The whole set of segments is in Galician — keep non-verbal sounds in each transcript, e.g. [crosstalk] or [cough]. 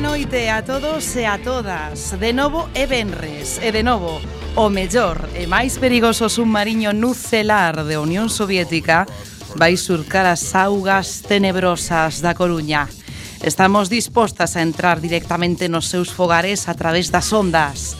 Boa noite a todos e a todas. De novo é Benres e de novo o mellor e máis perigoso submarino nucelar de Unión Soviética vai surcar as augas tenebrosas da Coruña. Estamos dispostas a entrar directamente nos seus fogares a través das ondas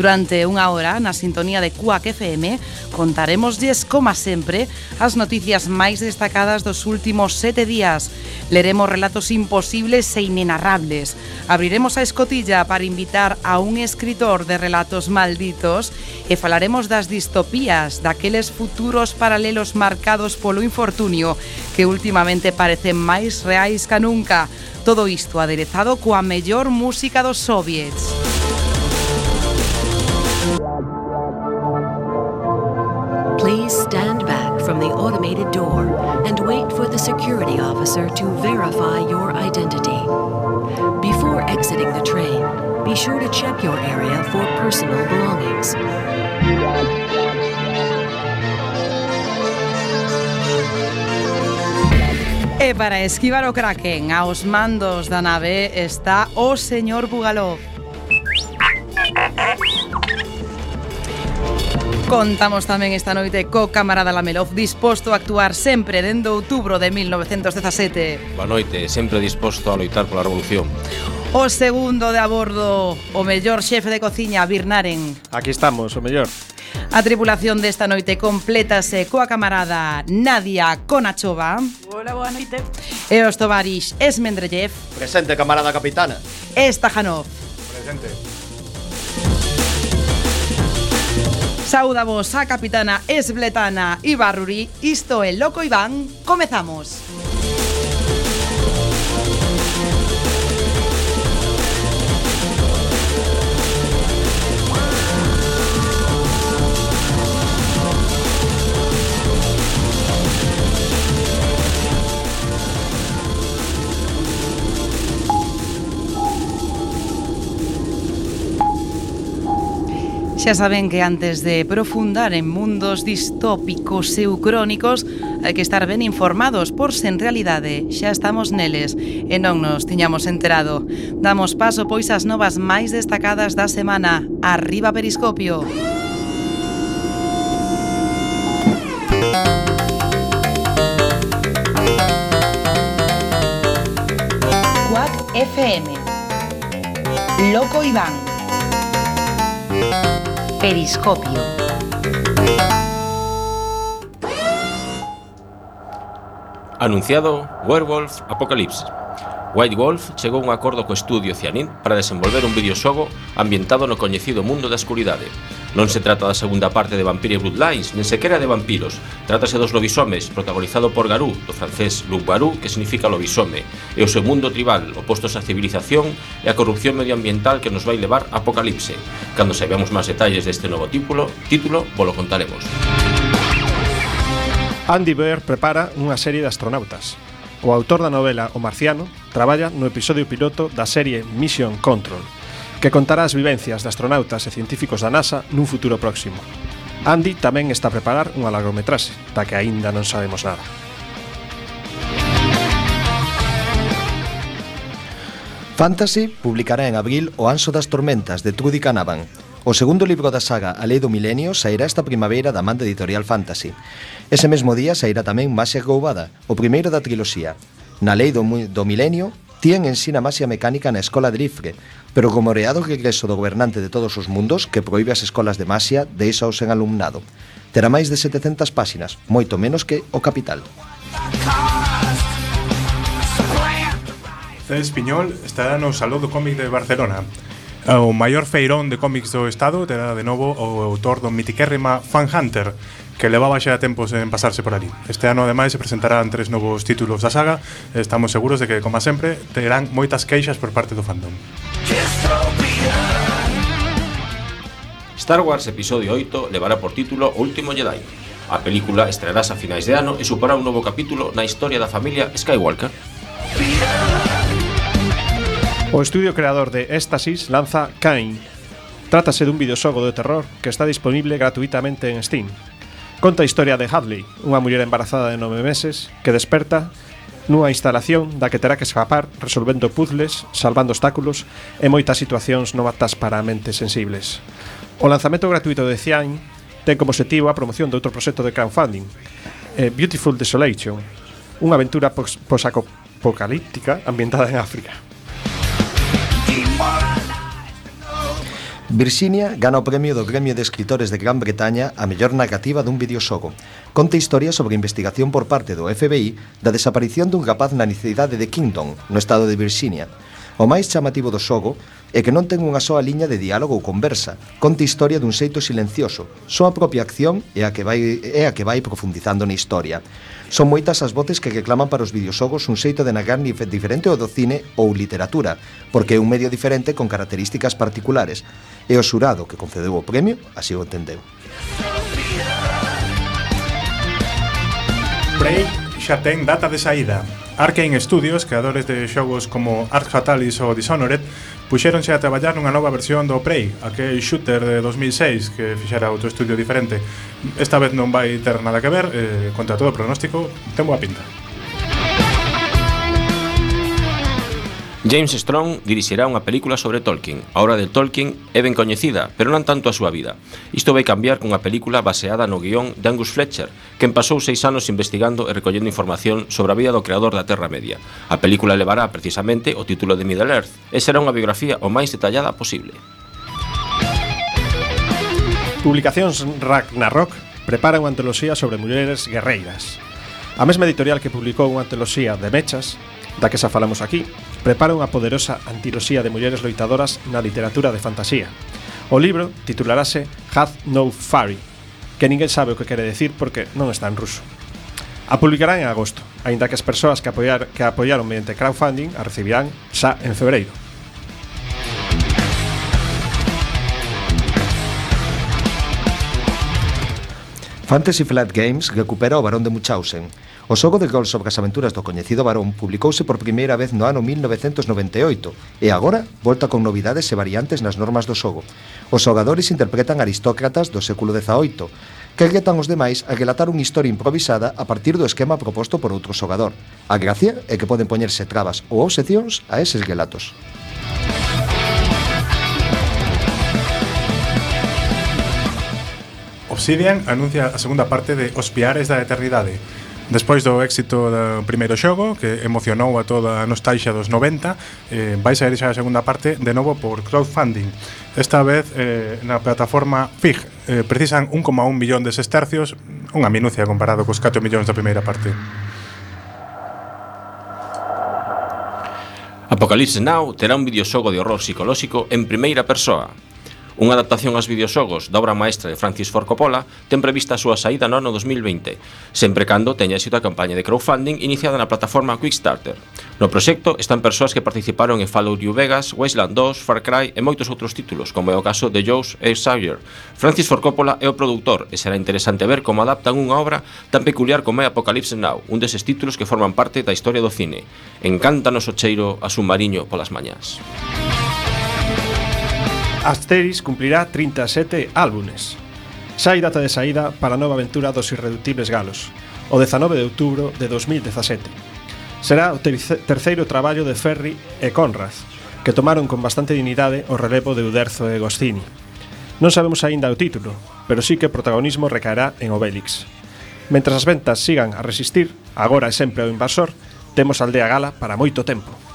Durante unha hora, na sintonía de CUAC FM, contaremos lles, como sempre, as noticias máis destacadas dos últimos sete días. Leremos relatos imposibles e inenarrables. Abriremos a escotilla para invitar a un escritor de relatos malditos e falaremos das distopías, daqueles futuros paralelos marcados polo infortunio que últimamente parecen máis reais ca nunca. Todo isto aderezado coa mellor música dos soviets. Please stand back from the automated door and wait for the security officer to verify your identity. Before exiting the train, be sure to check your area for personal belongings. Para esquivar o Kraken aos mandos da nave está o señor Bugalov. Contamos tamén esta noite co camarada Lamelov disposto a actuar sempre dende outubro de 1917. Boa noite, sempre disposto a loitar pola revolución. O segundo de a bordo, o mellor xefe de cociña, Birnaren. Aquí estamos, o mellor. A tripulación desta noite complétase coa camarada Nadia Konachova. Hola, boa noite. E os tovarix Esmendrellev. Presente, camarada capitana. Estajanov. Presente. Saudamos a capitana Esbletana Ibarruri. Isto é Loco Iván. Comezamos. Xa saben que antes de profundar en mundos distópicos e ucrónicos hai que estar ben informados por se en realidade xa estamos neles e non nos tiñamos enterado. Damos paso pois ás novas máis destacadas da semana. Arriba Periscopio! Periscopio! FM. Loco Iván. Periscopio. Anunciado Werewolf Apocalypse. White Wolf chegou a un acordo co estudio Cianin para desenvolver un videoxogo ambientado no coñecido mundo da escuridade, Non se trata da segunda parte de Vampire Bloodlines, nen sequera de vampiros. Trátase dos lobisomes, protagonizado por Garou, do francés Luc Barou, que significa lobisome, e o seu mundo tribal, opostos á civilización e a corrupción medioambiental que nos vai levar a Apocalipse. Cando saibamos máis detalles deste novo título, título, volo contaremos. Andy Bear prepara unha serie de astronautas. O autor da novela O Marciano traballa no episodio piloto da serie Mission Control, que contará as vivencias de astronautas e científicos da NASA nun futuro próximo. Andy tamén está a preparar unha largometraxe, da que aínda non sabemos nada. Fantasy publicará en abril O Anso das Tormentas de Trudy Canavan, O segundo libro da saga A Lei do Milenio sairá esta primavera da man da editorial Fantasy. Ese mesmo día sairá tamén Masia Roubada, o primeiro da triloxía. Na Lei do, do Milenio, Tien ensina masia mecánica na Escola de Lifre, Pero como reado que egreso do gobernante de todos os mundos que proíbe as escolas de Masia deixaos en alumnado. Terá máis de 700 páxinas, moito menos que o Capital. Cés Piñol estará no Saló do Cómic de Barcelona. O maior feirón de cómics do Estado terá de novo o autor do mitiquérrima Fan Hunter, que levaba xa tempos en pasarse por ali. Este ano, ademais, se presentarán tres novos títulos da saga e estamos seguros de que, como sempre, terán moitas queixas por parte do fandom. Yeah. Star Wars Episodio 8 levará por título O Último Jedi. A película estrearás a finais de ano e suporá un novo capítulo na historia da familia Skywalker. O estudio creador de Éxtasis lanza Kain. Trátase dun videoxogo de terror que está disponible gratuitamente en Steam. Conta a historia de Hadley, unha muller embarazada de nove meses que desperta nunha instalación da que terá que escapar resolvendo puzzles, salvando obstáculos e moitas situacións novatas para mentes sensibles. O lanzamento gratuito de Cian ten como objetivo a promoción de outro proxecto de crowdfunding, eh, Beautiful Desolation, unha aventura posapocalíptica ambientada en África. Virxinia gana o premio do Gremio de Escritores de Gran Bretaña a mellor narrativa dun videoxogo. Conta historia sobre investigación por parte do FBI da desaparición dun rapaz na cidade de Kingdom, no estado de Virxinia. O máis chamativo do xogo é que non ten unha soa liña de diálogo ou conversa, conta historia dun xeito silencioso, só a propia acción é a que vai, é a que vai profundizando na historia. Son moitas as voces que reclaman para os videoxogos un xeito de nagar diferente ao do cine ou literatura, porque é un medio diferente con características particulares, e o xurado que concedeu o premio así o entendeu. Break xa ten data de saída. Arkane Studios, creadores de xogos como Arc Fatalis ou Dishonored, puxéronse a traballar nunha nova versión do Prey, aquel shooter de 2006 que fixera outro estudio diferente. Esta vez non vai ter nada que ver, eh, contra todo pronóstico, ten boa pinta. James Strong dirixirá unha película sobre Tolkien. A obra de Tolkien é ben coñecida, pero non tanto a súa vida. Isto vai cambiar cunha película baseada no guión de Angus Fletcher, quen pasou seis anos investigando e recollendo información sobre a vida do creador da Terra Media. A película levará precisamente o título de Middle Earth e será unha biografía o máis detallada posible. Publicacións Ragnarok prepara unha antoloxía sobre mulleres guerreiras. A mesma editorial que publicou unha antoloxía de mechas, da que xa falamos aquí, prepara unha poderosa antiloxía de mulleres loitadoras na literatura de fantasía. O libro titularase Hath No Fury, que ninguén sabe o que quere decir porque non está en ruso. A publicarán en agosto, aínda que as persoas que, apoiar, que apoiaron mediante crowdfunding a recibirán xa en febreiro. Fantasy Flight Games recupera o Barón de Munchausen, O xogo de gol sobre as aventuras do coñecido varón publicouse por primeira vez no ano 1998 e agora volta con novidades e variantes nas normas do xogo. Os xogadores interpretan aristócratas do século XVIII, que retan os demais a relatar unha historia improvisada a partir do esquema proposto por outro xogador. A gracia é que poden poñerse trabas ou obsesións a eses relatos. Obsidian anuncia a segunda parte de Os Piares da Eternidade, Despois do éxito do primeiro xogo, que emocionou a toda a nostalgia dos 90, eh, vai sair xa a segunda parte de novo por crowdfunding. Esta vez eh, na plataforma FIG. Eh, precisan 1,1 millón de sestercios, unha minucia comparado cos 4 millóns da primeira parte. Apocalypse Now terá un videoxogo de horror psicolóxico en primeira persoa, Unha adaptación aos videoxogos da obra maestra de Francis Ford Coppola ten prevista a súa saída no ano 2020, sempre cando teña éxito a campaña de crowdfunding iniciada na plataforma Quickstarter. No proxecto están persoas que participaron en Fallout New Vegas, Wasteland 2, Far Cry e moitos outros títulos, como é o caso de Joe's e Sawyer. Francis Ford Coppola é o produtor e será interesante ver como adaptan unha obra tan peculiar como é Apocalypse Now, un deses títulos que forman parte da historia do cine. Encántanos o cheiro a submarino polas mañás. Asteris cumplirá 37 álbumes. Sai data de saída para a nova aventura dos irreductibles galos, o 19 de outubro de 2017. Será o terceiro traballo de Ferri e Conrad, que tomaron con bastante dignidade o relevo de Uderzo e Gostini. Non sabemos aínda o título, pero sí que o protagonismo recaerá en Obélix. Mentras as ventas sigan a resistir, agora e sempre ao invasor, temos Aldea Gala para moito tempo.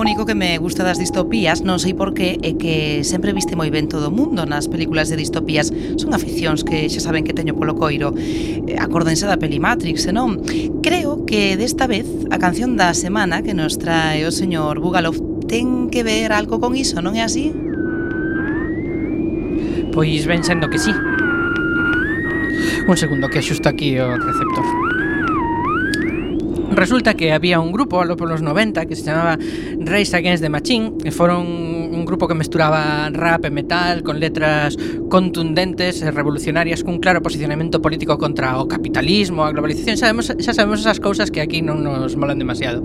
único que me gusta das distopías, non sei por qué, é que sempre viste moi ben todo o mundo nas películas de distopías. Son aficións que xa saben que teño polo coiro. Eh, acórdense da peli Matrix, non? Creo que desta vez a canción da semana que nos trae o señor Bugalov ten que ver algo con iso, non é así? Pois ven sendo que sí. Un segundo que axusta aquí o receptor. Resulta que había un grupo alo polos 90 que se chamaba Race Against the Machine que foron un grupo que mesturaba rap e metal con letras contundentes e revolucionarias cun claro posicionamento político contra o capitalismo, a globalización, sabemos, xa sabemos esas cousas que aquí non nos molan demasiado.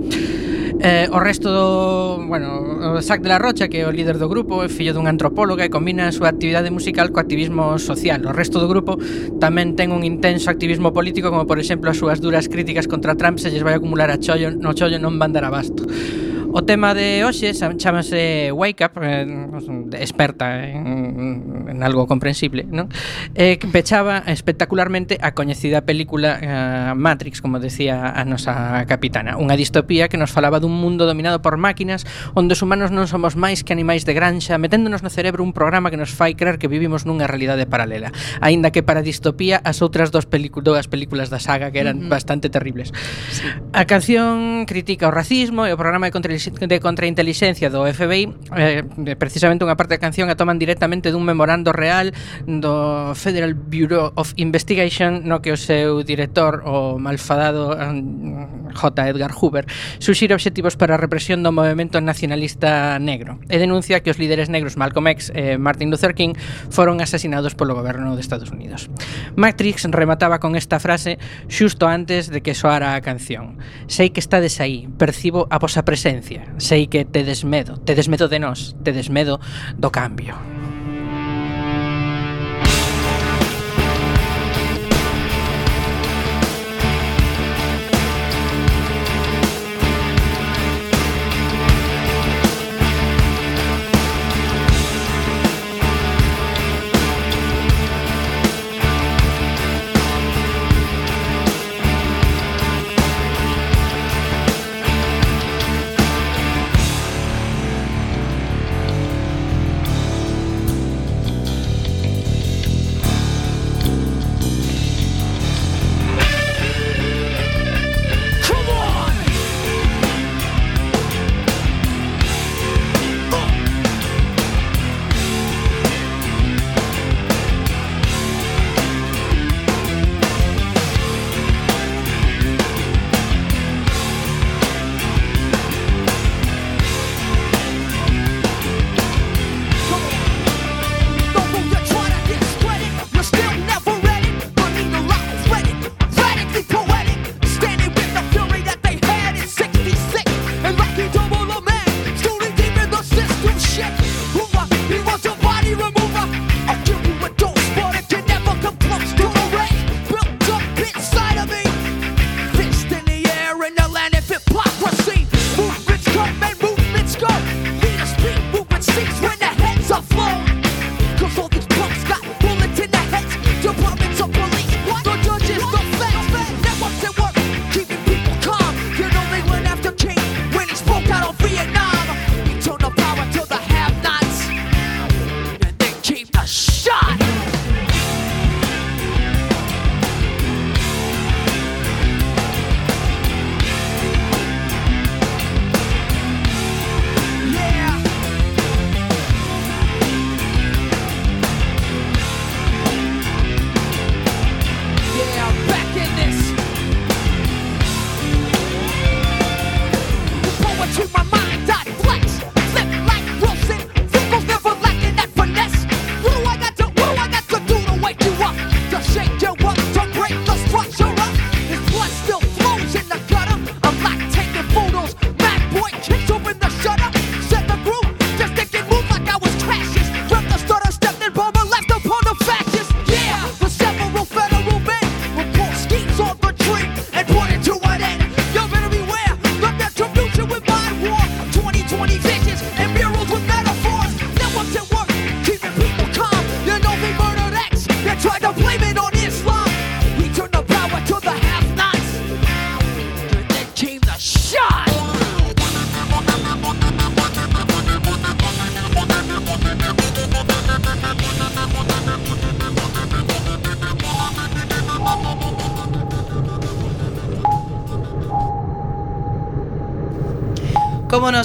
Eh, o resto do, bueno, o Sac de la Rocha, que é o líder do grupo, é fillo dun antropóloga e combina a súa actividade musical co activismo social. O resto do grupo tamén ten un intenso activismo político, como por exemplo as súas duras críticas contra Trump se lles vai acumular a chollo, no chollo non van dar abasto. O tema de hoxe chamase Wake Up, eh, experta en, en algo comprensible, non? Eh, que pechaba espectacularmente a coñecida película eh, Matrix, como decía a nosa capitana, unha distopía que nos falaba dun mundo dominado por máquinas onde os humanos non somos máis que animais de granxa, meténdonos no cerebro un programa que nos fai creer que vivimos nunha realidade paralela, aínda que para distopía as outras dos películas películas da saga que eran uh -huh. bastante terribles. Sí. A canción critica o racismo e o programa de contra de contrainteligencia do FBI eh, precisamente unha parte da canción a toman directamente dun memorando real do Federal Bureau of Investigation no que o seu director o malfadado eh, J. Edgar Hoover suxira obxectivos para a represión do movimento nacionalista negro e denuncia que os líderes negros Malcolm X e Martin Luther King foron asasinados polo goberno de Estados Unidos. Matrix remataba con esta frase xusto antes de que soara a canción. Sei que estades aí, percibo a vosa presencia Sei que tedes medo, tedes medo de nós, tedes medo do cambio.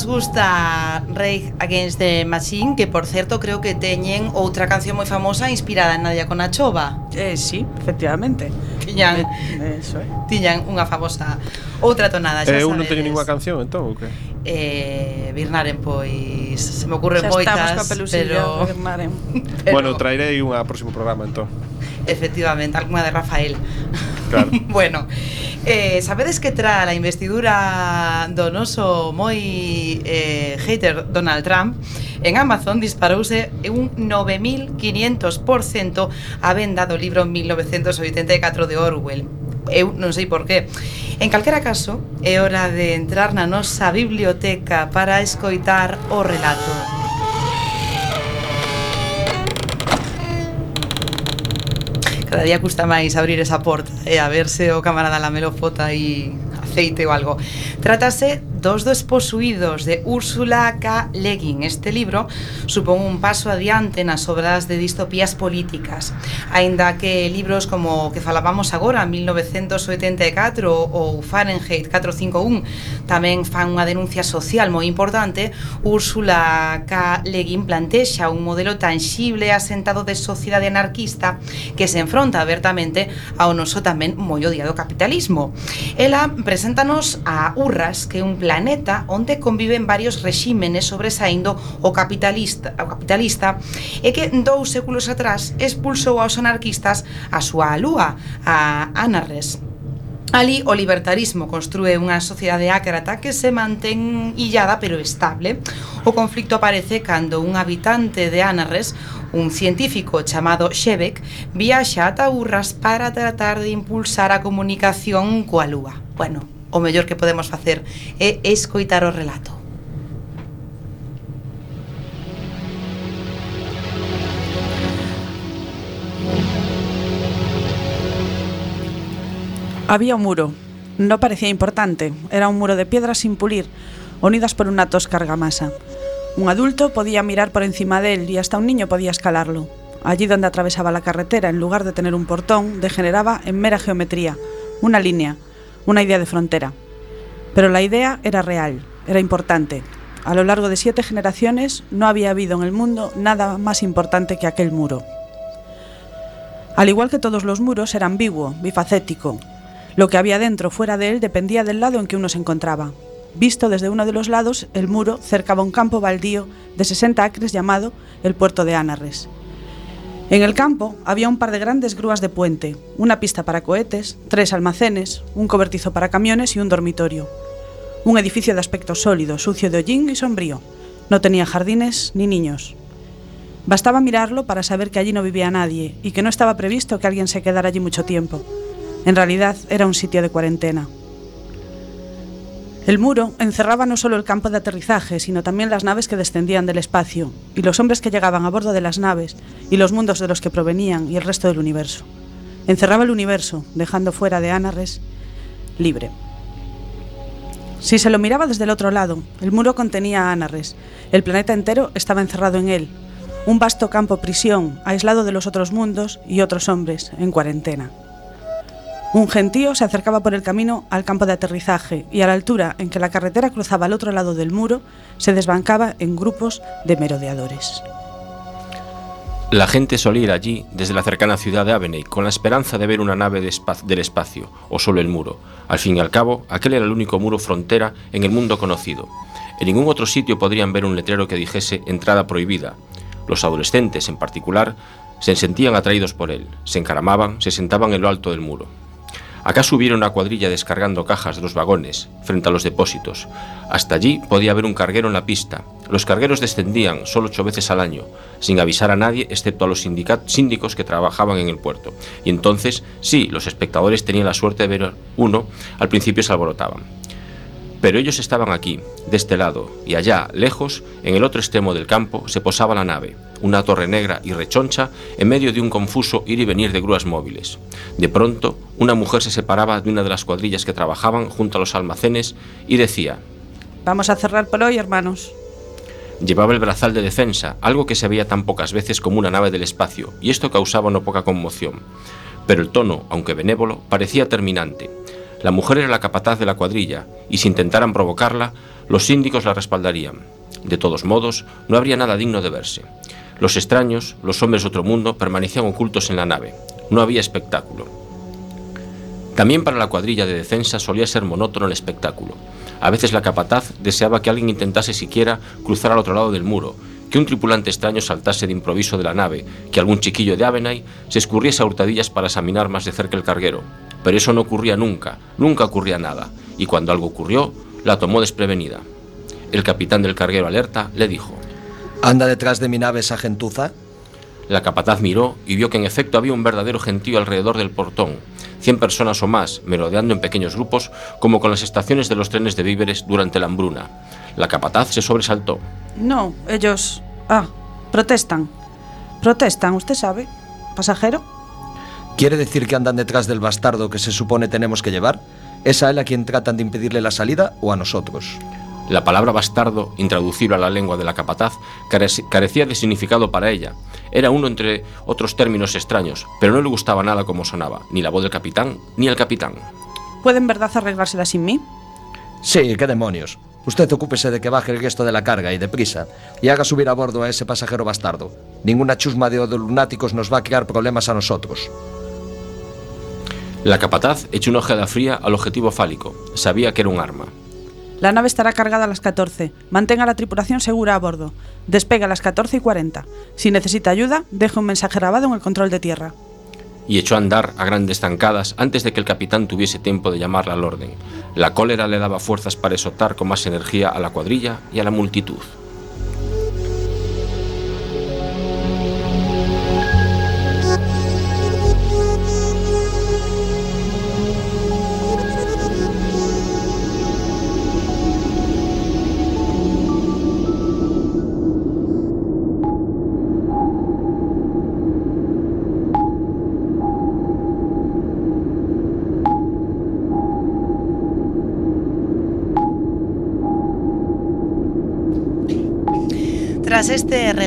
nos gusta Rage Against the Machine, que por certo creo que teñen outra canción moi famosa inspirada en Nadia Conachova. Eh, sí, efectivamente. Tiñan, eh, eso, eh. tiñan unha famosa outra tonada, eh, xa eh, sabedes. Eu non teño ninguna canción, entón, ou que? Eh, Birnaren, pois, se me ocurre xa moitas, pero... Birnaren. [laughs] pero... Bueno, traerei unha próximo programa, entón. Efectivamente, alguna de Rafael. Claro. [laughs] bueno, Eh, sabedes que tra a investidura do noso moi eh, hater Donald Trump En Amazon disparouse un 9.500% a venda do libro 1984 de Orwell eu non sei por qué. En calquera caso, é hora de entrar na nosa biblioteca para escoitar o relato. cada día custa máis abrir esa porta e a verse o camarada Lamelo fota aí aceite ou algo. Trátase dos dos posuídos de Úrsula K. Le Guin. Este libro supón un paso adiante nas obras de distopías políticas, aínda que libros como o que falábamos agora, 1984 ou Fahrenheit 451, tamén fan unha denuncia social moi importante, Úrsula K. Le Guin plantexa un modelo tangible asentado de sociedade anarquista que se enfronta abertamente ao noso tamén moi odiado capitalismo. Ela preséntanos a Urras, que é un plan planeta onde conviven varios rexímenes sobresaindo o capitalista, o capitalista e que dous séculos atrás expulsou aos anarquistas a súa lúa, a Anarres. Ali o libertarismo construe unha sociedade ácrata que se mantén illada pero estable. O conflicto aparece cando un habitante de Anarres, un científico chamado Shebek, viaxa ata Urras para tratar de impulsar a comunicación coa lúa. Bueno, o mellor que podemos facer é escoitar o relato. Había un muro. No parecía importante. Era un muro de piedras sin pulir, unidas por una tosca argamasa. Un adulto podía mirar por encima de él y hasta un niño podía escalarlo. Allí donde atravesaba la carretera, en lugar de tener un portón, degeneraba en mera geometría, una línea, una idea de frontera. Pero la idea era real, era importante. A lo largo de siete generaciones no había habido en el mundo nada más importante que aquel muro. Al igual que todos los muros, era ambiguo, bifacético. Lo que había dentro fuera de él dependía del lado en que uno se encontraba. Visto desde uno de los lados, el muro cercaba un campo baldío de 60 acres llamado el puerto de Anarres. En el campo había un par de grandes grúas de puente, una pista para cohetes, tres almacenes, un cobertizo para camiones y un dormitorio. Un edificio de aspecto sólido, sucio de hollín y sombrío. No tenía jardines ni niños. Bastaba mirarlo para saber que allí no vivía nadie y que no estaba previsto que alguien se quedara allí mucho tiempo. En realidad era un sitio de cuarentena. El muro encerraba no solo el campo de aterrizaje, sino también las naves que descendían del espacio, y los hombres que llegaban a bordo de las naves, y los mundos de los que provenían, y el resto del universo. Encerraba el universo, dejando fuera de Anarres libre. Si se lo miraba desde el otro lado, el muro contenía a Anarres. El planeta entero estaba encerrado en él. Un vasto campo prisión, aislado de los otros mundos y otros hombres, en cuarentena. Un gentío se acercaba por el camino al campo de aterrizaje y a la altura en que la carretera cruzaba al otro lado del muro se desbancaba en grupos de merodeadores. La gente solía ir allí desde la cercana ciudad de Aveney con la esperanza de ver una nave del espacio o solo el muro. Al fin y al cabo, aquel era el único muro frontera en el mundo conocido. En ningún otro sitio podrían ver un letrero que dijese entrada prohibida. Los adolescentes, en particular, se sentían atraídos por él, se encaramaban, se sentaban en lo alto del muro. ¿Acaso hubiera una cuadrilla descargando cajas de los vagones frente a los depósitos? Hasta allí podía haber un carguero en la pista. Los cargueros descendían solo ocho veces al año, sin avisar a nadie excepto a los síndicos que trabajaban en el puerto. Y entonces, sí, los espectadores tenían la suerte de ver uno, al principio se alborotaban. Pero ellos estaban aquí, de este lado, y allá, lejos, en el otro extremo del campo, se posaba la nave, una torre negra y rechoncha, en medio de un confuso ir y venir de grúas móviles. De pronto, una mujer se separaba de una de las cuadrillas que trabajaban junto a los almacenes y decía, Vamos a cerrar por hoy, hermanos. Llevaba el brazal de defensa, algo que se veía tan pocas veces como una nave del espacio, y esto causaba no poca conmoción. Pero el tono, aunque benévolo, parecía terminante. La mujer era la capataz de la cuadrilla, y si intentaran provocarla, los síndicos la respaldarían. De todos modos, no habría nada digno de verse. Los extraños, los hombres de otro mundo, permanecían ocultos en la nave. No había espectáculo. También para la cuadrilla de defensa solía ser monótono el espectáculo. A veces la capataz deseaba que alguien intentase siquiera cruzar al otro lado del muro, que un tripulante extraño saltase de improviso de la nave, que algún chiquillo de Avenay se escurriese a hurtadillas para examinar más de cerca el carguero. Pero eso no ocurría nunca, nunca ocurría nada, y cuando algo ocurrió, la tomó desprevenida. El capitán del carguero alerta le dijo, ¿Anda detrás de mi nave esa gentuza? La capataz miró y vio que en efecto había un verdadero gentío alrededor del portón, cien personas o más, merodeando en pequeños grupos, como con las estaciones de los trenes de víveres durante la hambruna. La capataz se sobresaltó. No, ellos... Ah, protestan. Protestan, usted sabe. ¿Pasajero? ¿Quiere decir que andan detrás del bastardo que se supone tenemos que llevar? ¿Es a él a quien tratan de impedirle la salida o a nosotros? La palabra bastardo, intraducible a la lengua de la capataz, carecía de significado para ella. Era uno entre otros términos extraños, pero no le gustaba nada como sonaba, ni la voz del capitán, ni el capitán. ¿Puede en verdad arreglársela sin mí? Sí, qué demonios. Usted ocúpese de que baje el resto de la carga y deprisa, y haga subir a bordo a ese pasajero bastardo. Ninguna chusma de lunáticos nos va a crear problemas a nosotros. La capataz echó una ojeada fría al objetivo fálico. Sabía que era un arma. La nave estará cargada a las 14. Mantenga la tripulación segura a bordo. Despegue a las 14 y 40. Si necesita ayuda, deje un mensaje grabado en el control de tierra. y echó a andar a grandes zancadas antes de que el capitán tuviese tiempo de llamarla al orden. La cólera le daba fuerzas para exhortar con más energía a la cuadrilla y a la multitud.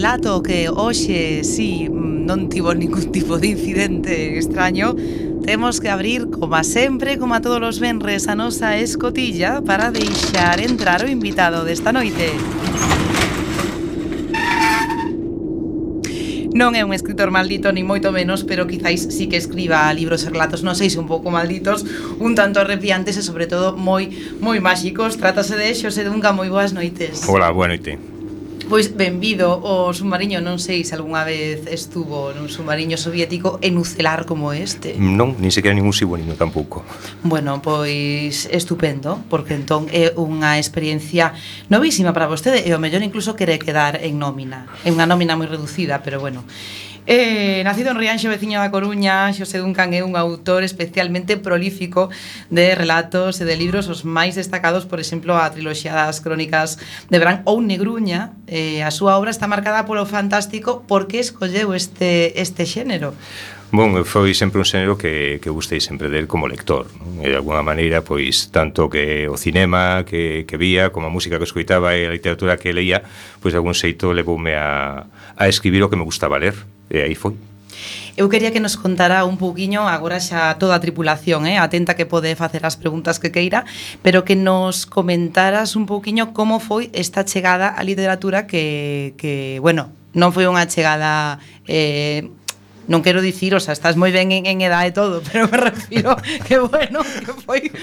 relato que hoxe, si, mm, non tivo [laughs] ningún tipo de incidente extraño, temos que abrir, como a sempre, como a todos os venres, a nosa escotilla para deixar entrar o invitado desta noite. Non é un escritor maldito, ni moito menos, pero quizáis sí que escriba libros e relatos, non sei se un pouco malditos, un tanto arrepiantes e, sobre todo, moi moi máxicos. Trátase de Xosé Dunga, moi boas noites. Hola, boa noite. Pois benvido o submarino, non sei se algunha vez estuvo nun submarino soviético en ucelar como este. Non, nin sequera ningún submarino tampouco. Bueno, pois estupendo, porque entón é unha experiencia novísima para vostede e o mellor incluso quere quedar en nómina. É unha nómina moi reducida, pero bueno. Eh, nacido en Rianxo, veciño da Coruña, Xosé Duncan é un autor especialmente prolífico de relatos e de libros os máis destacados, por exemplo, a triloxía das crónicas de Bran ou Negruña. Eh, a súa obra está marcada polo fantástico. Por que escolleu este, este xénero? Bon, foi sempre un xénero que, que gustei sempre del como lector non? E de alguna maneira, pois, tanto que o cinema que, que vía Como a música que escoitaba e a literatura que leía Pois de algún xeito levoume a, a escribir o que me gustaba ler E aí foi. Eu quería que nos contara un pouquiño agora xa toda a tripulación, eh? atenta que pode facer as preguntas que queira, pero que nos comentaras un pouquiño como foi esta chegada á literatura que, que bueno, non foi unha chegada eh, non quero dicir, o sea, estás moi ben en, en edade e todo, [laughs] pero me refiro que, bueno, que foi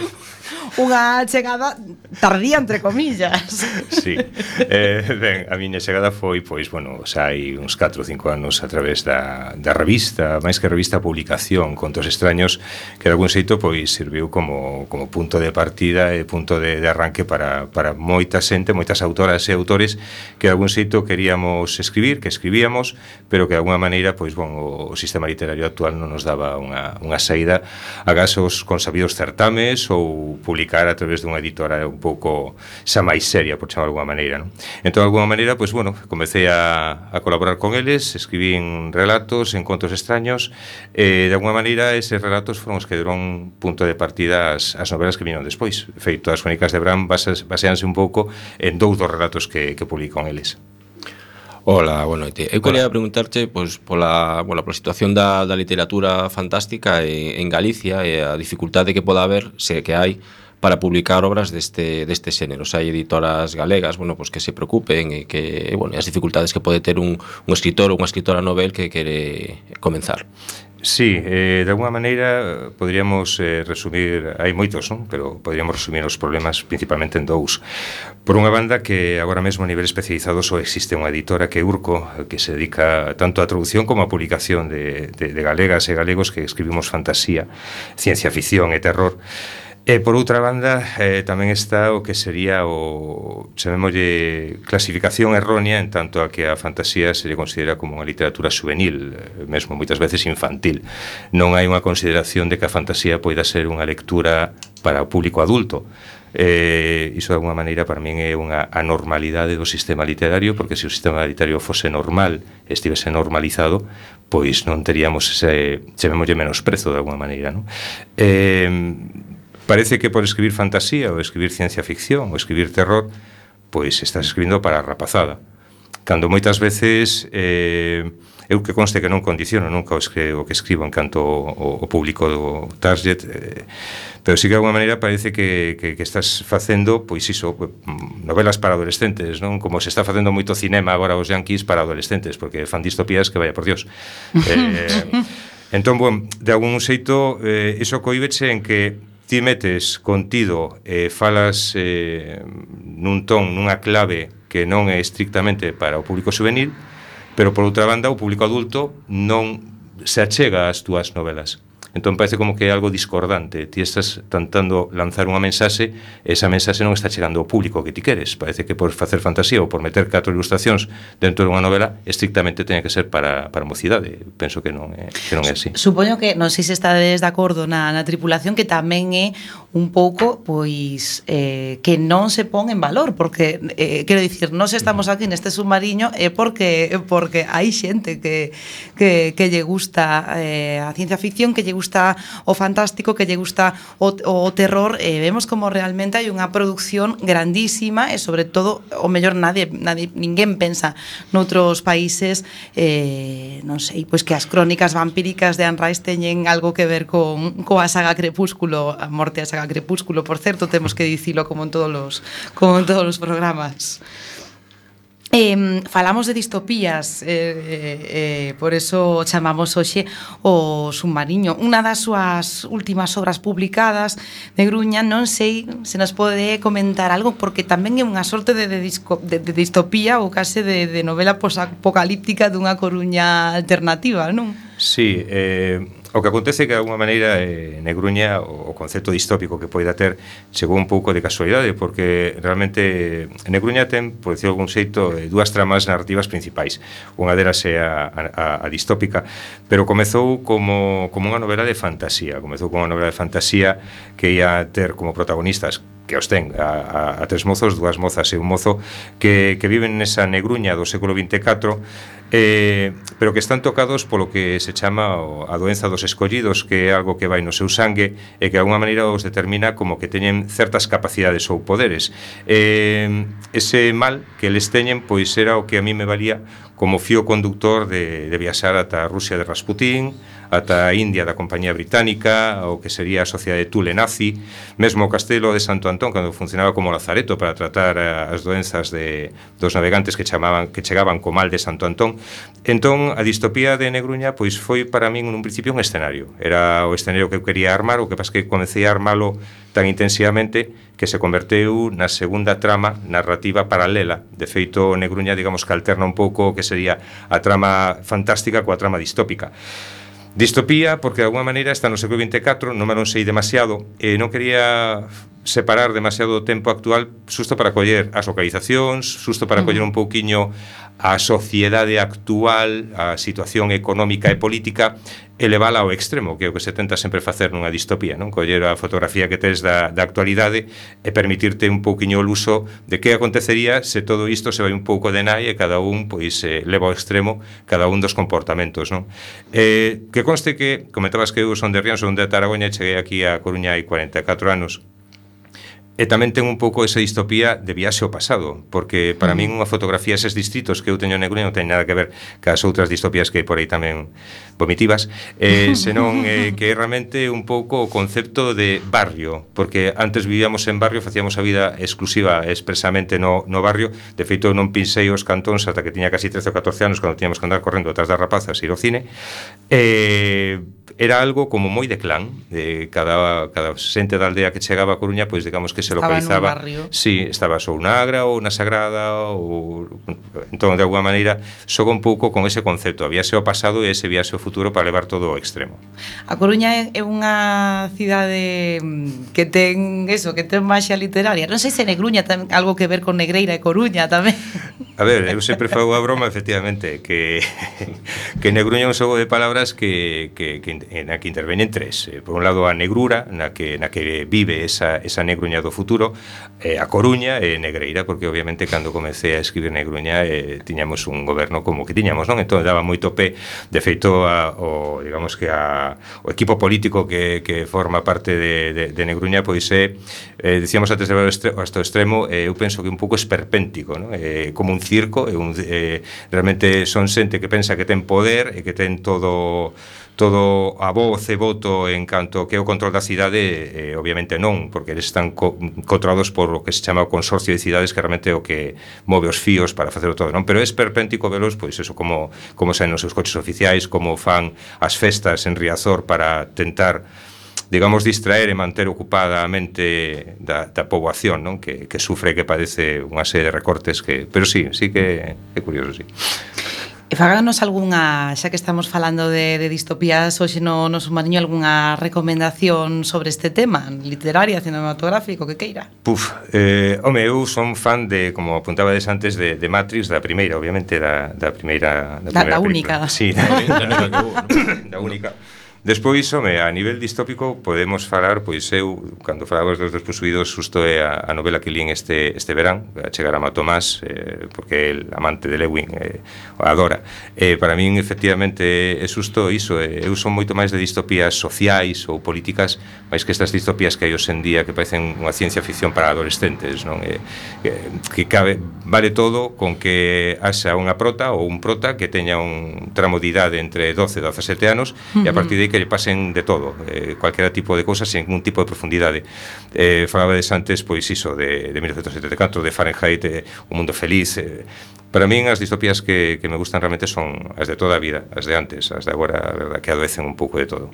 unha chegada tardía entre comillas. Sí. Eh, ben, a miña chegada foi pois, bueno, xa hai uns 4 ou 5 anos a través da, da revista, máis que revista publicación Contos extraños que de algún xeito pois serviu como como punto de partida e punto de, de arranque para para moita xente, moitas autoras e autores que de algún xeito queríamos escribir, que escribíamos, pero que de alguna maneira pois bon, o, o sistema literario actual non nos daba unha unha saída a gasos con sabidos certames ou publicar a través dunha editora un pouco xa máis seria, por chamar alguma maneira. Non? Entón, alguma maneira, pois, bueno, comecei a, a colaborar con eles, escribín relatos, encontros extraños, e, de alguma maneira, eses relatos foron os que deron punto de partida as, as novelas que vinon despois. Feito, as crónicas de Bram baseanse un pouco en dous dos relatos que, que publicou eles. Ola, boa noite. Eu quería preguntarte preguntarche pois, pola, bueno, pola situación da, da literatura fantástica en, en Galicia e a dificultade que poda haber, se que hai, para publicar obras deste, deste xénero. Hai editoras galegas bueno, pues que se preocupen e que e, bueno, as dificultades que pode ter un, un escritor ou unha escritora novel que quere comenzar. Sí, eh, de alguna maneira poderíamos eh, resumir, hai moitos, non? pero poderíamos resumir os problemas principalmente en dous. Por unha banda que agora mesmo a nivel especializado só existe unha editora que é Urco, que se dedica tanto á traducción como á publicación de, de, de galegas e galegos que escribimos fantasía, ciencia ficción e terror E por outra banda eh, tamén está o que sería o chamémolle clasificación errónea en tanto a que a fantasía se lle considera como unha literatura juvenil, eh, mesmo moitas veces infantil. Non hai unha consideración de que a fantasía poida ser unha lectura para o público adulto. Eh, iso de alguma maneira para min é unha anormalidade do sistema literario porque se o sistema literario fose normal estivese normalizado pois non teríamos ese chamémolle menosprezo de alguma maneira non? Eh, Parece que por escribir fantasía ou escribir ciencia ficción ou escribir terror, pois estás escribindo para a rapazada. Cando moitas veces eh, eu que conste que non condiciono nunca o que, o que escribo en canto o, o público do target, eh, pero sí que de alguma maneira parece que, que, que estás facendo, pois iso, novelas para adolescentes, non? Como se está facendo moito cinema agora os yanquis para adolescentes, porque fan distopías que vaya por dios. [laughs] Eh, entón, bueno, de algún xeito, eh, iso coíbeche en que ti metes contido e eh, falas eh, nun ton, nunha clave que non é estrictamente para o público juvenil, pero por outra banda o público adulto non se achega ás túas novelas. Entón parece como que é algo discordante. Ti estás tentando lanzar unha mensaxe e esa mensaxe non está chegando ao público que ti queres. Parece que por facer fantasía ou por meter catro ilustracións dentro dunha novela estrictamente teña que ser para, para mocidade. Penso que non é, que non é así. Supoño que, non sei se estades de acordo na, na tripulación, que tamén é un pouco pois eh, que non se pon en valor porque eh, quero dicir, nós estamos aquí neste submarino é porque porque hai xente que que, que lle gusta eh, a ciencia ficción que lle gusta gusta o fantástico, que lle gusta o, o terror, eh, vemos como realmente hai unha produción grandísima e sobre todo, o mellor nadie, nadie ninguén pensa noutros países eh, non sei, pois que as crónicas vampíricas de Anne Rice teñen algo que ver con coa saga Crepúsculo, a morte a saga Crepúsculo, por certo, temos que dicilo como en todos os, como en todos os programas. Eh, falamos de distopías eh, eh, eh, Por eso chamamos hoxe o submarino Unha das súas últimas obras publicadas de Gruña Non sei se nos pode comentar algo Porque tamén é unha sorte de, de, disco, de, de distopía Ou case de, de novela apocalíptica dunha Coruña alternativa, non? Sí, eh, O que acontece que, de alguma maneira, eh, Negruña, o concepto distópico que poida ter, chegou un pouco de casualidade, porque realmente eh, Negruña ten, por decirlo algún xeito, eh, dúas tramas narrativas principais. Unha delas é a, a, a distópica, pero comezou como, como unha novela de fantasía. Comezou como unha novela de fantasía que ia ter como protagonistas que os ten a, a, a tres mozos, dúas mozas e un mozo que, que viven nesa negruña do século 24 eh, pero que están tocados polo que se chama a doenza dos escollidos que é algo que vai no seu sangue e que de alguma maneira os determina como que teñen certas capacidades ou poderes. Eh, ese mal que les teñen pois era o que a mí me valía como fío conductor de, de viaxar ata a Rusia de Rasputín, ata a India da Compañía Británica, o que sería a Sociedade Tule Nazi, mesmo o Castelo de Santo Antón, cando funcionaba como lazareto para tratar as doenzas de, dos navegantes que chamaban que chegaban co mal de Santo Antón. Entón, a distopía de Negruña pois foi para min nun principio un escenario. Era o escenario que eu quería armar, o que pasa que comecei a armalo tan intensivamente que se converteu na segunda trama narrativa paralela. De feito, Negruña, digamos que alterna un pouco o que sería a trama fantástica coa trama distópica. Distopía, porque de alguma maneira está no século 24, non me non sei demasiado, e non quería separar demasiado o tempo actual susto para coller as localizacións, susto para mm. coller un pouquiño a sociedade actual, a situación económica e política elevala ao extremo, que é o que se tenta sempre facer nunha distopía, non? Coller a fotografía que tes da, da actualidade e permitirte un pouquiño o luso de que acontecería se todo isto se vai un pouco de nai e cada un pois eh, leva ao extremo cada un dos comportamentos, non? Eh, que conste que comentabas que eu son de Rianxo, son de Taragoña cheguei aquí a Coruña hai 44 anos E tamén ten un pouco esa distopía de viaxe ao pasado, porque para min unha fotografía eses distritos que eu teño en Negrín non ten nada que ver cas outras distopías que hai por aí tamén vomitivas, eh, [laughs] senón eh, que é realmente un pouco o concepto de barrio, porque antes vivíamos en barrio, facíamos a vida exclusiva expresamente no, no barrio, de feito eu non pinsei os cantóns ata que tiña casi 13 ou 14 anos cando tiñamos que andar correndo atrás das rapazas e ir ao cine, eh, era algo como moi de clan, de cada cada xente da aldea que chegaba a Coruña, pois digamos que se localizaba. Si, sí, estaba ou na Agra ou na Sagrada ou entón de alguma maneira xoga un pouco con ese concepto, viaxe ao pasado e ese viaxe ao futuro para levar todo ao extremo. A Coruña é unha cidade mm, que ten eso, que ten maxia literaria. Non sei se Negruña ten algo que ver con Negreira e Coruña tamén. A ver, eu sempre fago a broma efectivamente que [laughs] que Negruña é un xogo de palabras que que que na que intervenen tres. Eh, por un lado a Negrura, na que, na que vive esa, esa negruña do futuro, eh, a Coruña e eh, Negreira, porque obviamente cando comecei a escribir Negruña eh, tiñamos un goberno como que tiñamos, non? Entón daba moito pé, de feito, a, o, digamos que a, o equipo político que, que forma parte de, de, de Negruña, pois é, eh, dicíamos antes de hasta o extremo, eh, eu penso que un pouco esperpéntico, non? Eh, como un circo, eh, un, eh, realmente son xente que pensa que ten poder e que ten todo todo a voz e voto en canto que o control da cidade eh, obviamente non, porque eles están co controlados por o que se chama o consorcio de cidades que realmente é o que move os fíos para facer todo, non? Pero é esperpéntico velos, pois eso, como, como saen os seus coches oficiais, como fan as festas en Riazor para tentar digamos, distraer e manter ocupada a mente da, da poboación, non? Que, que sufre, que padece unha serie de recortes que... Pero sí, sí que é curioso, sí. E fáganos algunha, xa que estamos falando de, de distopías, hoxe no, no submarino algunha recomendación sobre este tema, literaria, cinematográfico, que queira? Puf, eh, home, eu son fan de, como apuntabades antes, de, de Matrix, da primeira, obviamente, da, da primeira... Da, da, primeira da única. Película. Sí, da, da, [laughs] da, da única. Despois, home, a nivel distópico podemos falar, pois eu, cando falamos dos dos posuídos, susto é a, a novela que lín este, este verán, a chegar a Matomás, eh, porque el amante de Lewin eh, adora. Eh, para min, efectivamente, é susto iso, eh, eu son moito máis de distopías sociais ou políticas, máis que estas distopías que hai día que parecen unha ciencia ficción para adolescentes, non? Eh, que, que cabe, vale todo con que haxa unha prota ou un prota que teña un tramo de idade entre 12 e 17 anos, uh -huh. e a partir de que lle pasen de todo, eh, cualquiera tipo de cousas sen ningún tipo de profundidade. Eh, falabades antes, pois iso, de, de 1974, de Fahrenheit, eh, Un Mundo Feliz, eh, Para min as distopías que, que me gustan realmente son as de toda a vida, as de antes, as de agora, a verdad, que adoecen un pouco de todo.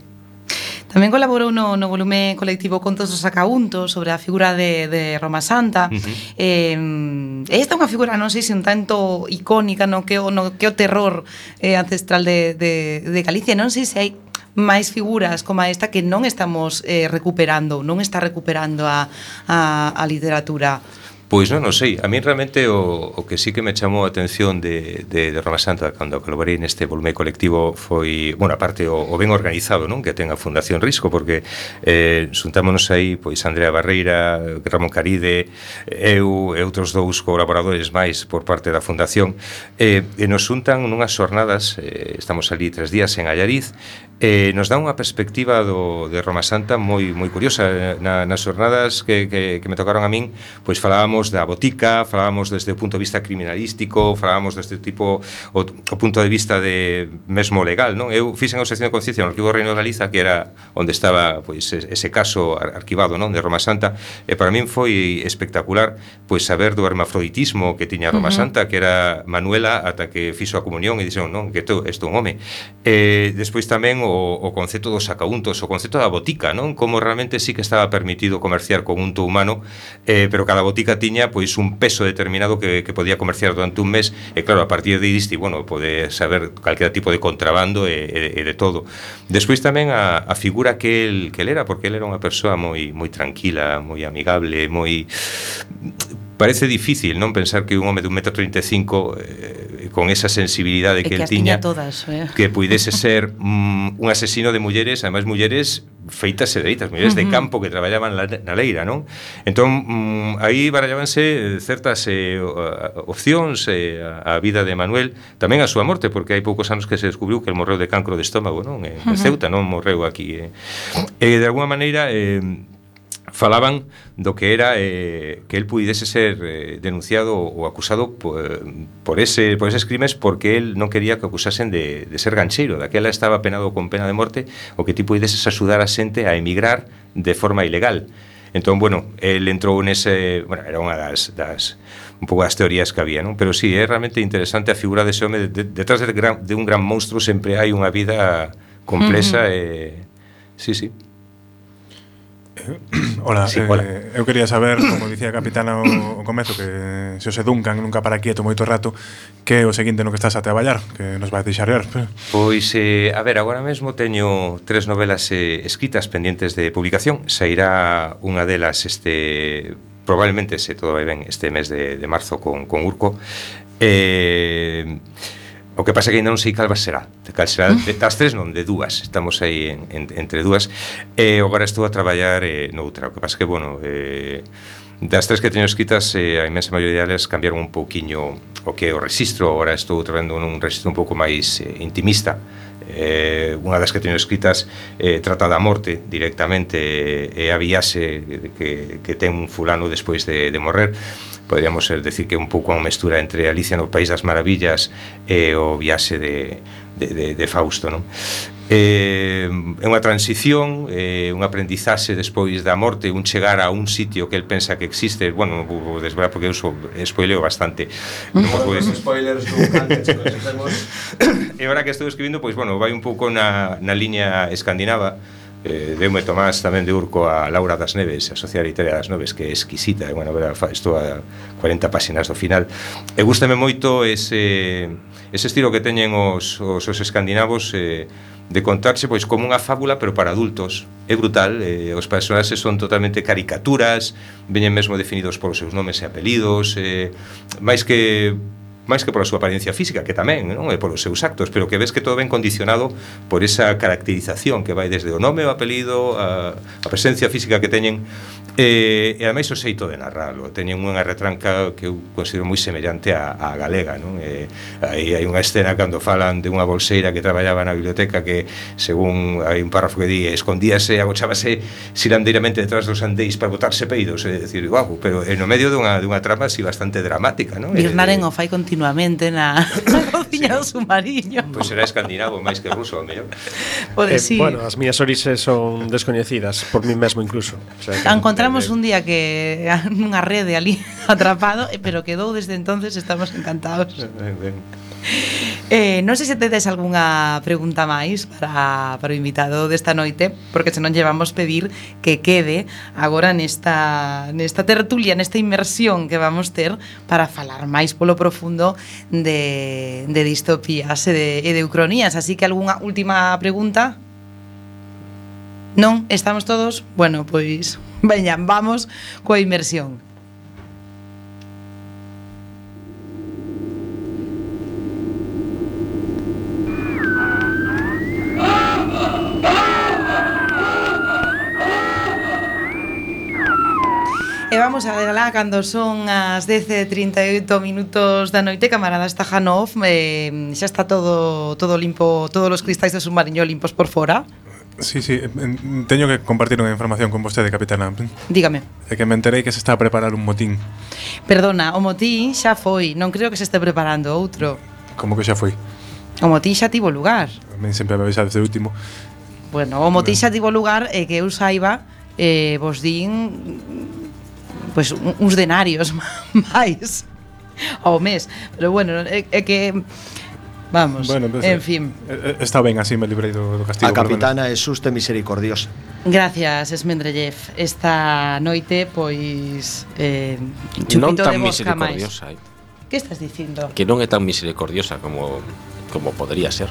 Tamén colaborou no, no volume colectivo Contos dos Acauntos sobre a figura de, de Roma Santa. Uh -huh. eh, esta é unha figura, non sei se un tanto icónica no que o, no que o terror eh, ancestral de, de, de Galicia. Non sei se hai máis figuras como esta que non estamos eh, recuperando, non está recuperando a, a, a literatura. Pois non, non sei, a mí realmente o, o que sí que me chamou a atención de, de, de Roma Santa cando colaborei neste volume colectivo foi, bueno, aparte o, o ben organizado non que ten a Fundación Risco porque eh, xuntámonos aí pois Andrea Barreira, Ramón Caride eu e outros dous colaboradores máis por parte da Fundación eh, e nos xuntan nunhas xornadas eh, estamos ali tres días en Allariz eh, nos dá unha perspectiva do, de Roma Santa moi moi curiosa. Na, nas jornadas que, que, que me tocaron a min pois falábamos da botica falábamos desde o punto de vista criminalístico falábamos deste tipo o, o punto de vista de mesmo legal non? Eu fixen a sección de conciencia no arquivo Reino de Galiza que era onde estaba pois ese caso arquivado non? De Roma Santa. E para min foi espectacular pois saber do hermafroditismo que tiña Roma uh -huh. Santa que era Manuela ata que fixo a comunión e dixeron non que isto é un home. Eh, despois tamén o, o concepto dos sacauntos, o concepto da botica, non? Como realmente sí que estaba permitido comerciar con unto humano, eh, pero cada botica tiña pois un peso determinado que, que podía comerciar durante un mes, e claro, a partir de isto, bueno, pode saber calquera tipo de contrabando e, e, e de todo. Despois tamén a, a figura que el, que el era, porque el era unha persoa moi moi tranquila, moi amigable, moi parece difícil, non, pensar que un home de 1,35m eh, con esa sensibilidade que, que el tiña, tiña todas, eh? que puidese ser mm, un asesino de mulleres, ademais mulleres feitas e dereitas, mulleres uh -huh. de campo que traballaban la, na leira, non? Entón, mm, aí barallábanse eh, certas eh, opcións eh, a, a vida de Manuel, tamén a súa morte, porque hai poucos anos que se descubriu que el morreu de cancro de estómago, non? En, eh, uh -huh. Ceuta non morreu aquí. Eh. E eh, de alguma maneira... Eh, falaban do que era eh, que el pudiese ser eh, denunciado ou acusado por, eh, por, ese, por eses crimes porque el non quería que acusasen de, de ser gancheiro. Daquela estaba penado con pena de morte o que ti pudideses axudar a xente a emigrar de forma ilegal. Entón, bueno, el entrou nese... Bueno, era unha das, das un pouco das teorías que había, non? Pero sí, é realmente interesante a figura dese home. De, de, detrás de, gran, de un gran monstruo sempre hai unha vida complexa mm -hmm. e... Sí, sí. [clears throat] Hola, sí, eh, hola. Eh, eu quería saber, como [clears throat] dicía a capitana o, o comezo, que se os eduncan nunca para quieto moito rato, que é o seguinte no que estás a traballar, que nos vai deixar ver. Pois, eh, a ver, agora mesmo teño tres novelas eh, escritas pendentes de publicación. Sairá unha delas este probablemente, se todo vai ben, este mes de, de marzo con, con Urco. Eh, O que pasa que ainda non sei cal será. Cal será de, das tres, non, de dúas. Estamos aí en, en, entre dúas. E eh, agora estou a traballar eh, noutra. O que pasa que, bueno, eh, das tres que teño escritas, eh, a imensa maioría delas cambiaron un pouquiño o que é o registro. Agora estou traballando nun registro un pouco máis eh, intimista. Eh, unha das que teño escritas eh, trata da morte directamente eh, e eh, a viaxe que, que ten un fulano despois de, de morrer podríamos ser decir que un pouco unha mestura entre Alicia no País das Maravillas e o viaxe de, de, de, de Fausto non? Eh, é unha transición, eh, un aprendizaxe despois da morte, un chegar a un sitio que el pensa que existe, bueno, non vou desvelar porque eu so, spoileo bastante. Non vos podes spoilers [laughs] E agora que estou escribindo, pois bueno, vai un pouco na, na liña escandinava eh, deume Tomás tamén de Urco a Laura das Neves, a Sociedade Literaria das Neves, que é exquisita, eh? é unha novela, estou a 40 páxinas do final. E gustame moito ese, ese estilo que teñen os, os, os escandinavos eh, de contarse pois como unha fábula pero para adultos. É brutal, eh, os personaxes son totalmente caricaturas, veñen mesmo definidos polos seus nomes e apelidos, eh, máis que máis que pola súa apariencia física, que tamén, non? E polos seus actos, pero que ves que todo ben condicionado por esa caracterización que vai desde o nome, o apelido, a, a presencia física que teñen e, e ademais o xeito de narralo. Teñen unha retranca que eu considero moi semellante á, á galega, non? E, aí hai unha escena cando falan de unha bolseira que traballaba na biblioteca que, según hai un párrafo que di, escondíase, agochábase silandeiramente detrás dos andeis para botarse peidos, é dicir, guau, pero en o medio dunha, dunha trama así bastante dramática, non? Birnaren o fai continuamente continuamente na, [laughs] na cociña sí. do submarino. Pois pues será escandinavo máis que ruso, ao mellor. Pode eh, sí. Bueno, as miñas orixes son descoñecidas por mí mesmo incluso. O sea, que Encontramos un día que [laughs] nunha rede ali [laughs] atrapado, eh, pero quedou desde entonces, estamos encantados. Ben, ben. Eh, non sei se tedes algunha pregunta máis para, para o invitado desta noite, porque senón llevamos pedir que quede agora nesta, nesta tertulia, nesta inmersión que vamos ter para falar máis polo profundo de, de distopías e de, e de ucronías. Así que algunha última pregunta? Non? Estamos todos? Bueno, pois, [laughs] veñan, vamos coa inmersión. E vamos a regalar cando son as 10.38 minutos da noite, camarada Stajanov, eh, xa está todo todo limpo, todos os cristais do submarino limpos por fora. Sí, sí, teño que compartir unha información con vostede, capitana. Dígame. É que me enterei que se está a preparar un motín. Perdona, o motín xa foi, non creo que se este preparando outro. Como que xa foi? O motín xa tivo lugar. A mí sempre me avisades de último. Bueno, o motín xa tivo lugar e que eu saiba, eh, vos din pois uns denarios [laughs] máis ao mes. Pero bueno, é, é que Vamos, bueno, pues, en fin eh, eh, Está ben así, me librei do, do castigo A capitana é xusta e misericordiosa Gracias, Esmendrellev Esta noite, pois eh, Non tan misericordiosa máis. Que estás dicindo? Que non é tan misericordiosa como, como podría ser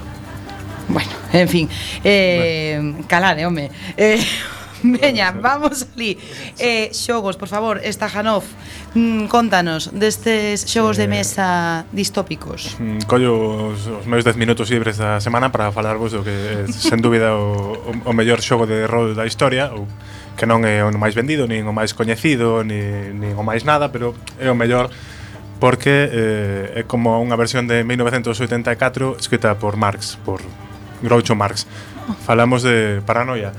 Bueno, en fin eh, bueno. Calade, home Eh [laughs] Veña, vamos ali. Eh, xogos, por favor, Stajanov, mm, contanos destes xogos eh, de mesa distópicos. Mm, collo os, os meus 10 minutos libres da semana para falarvos do que é, sen dúbida o, o, o mellor xogo de rol da historia, ou que non é o máis vendido, nin o máis coñecido, nin, nin o máis nada, pero é o mellor porque eh, é como unha versión de 1984 escrita por Marx, por Groucho Marx. Falamos de paranoia.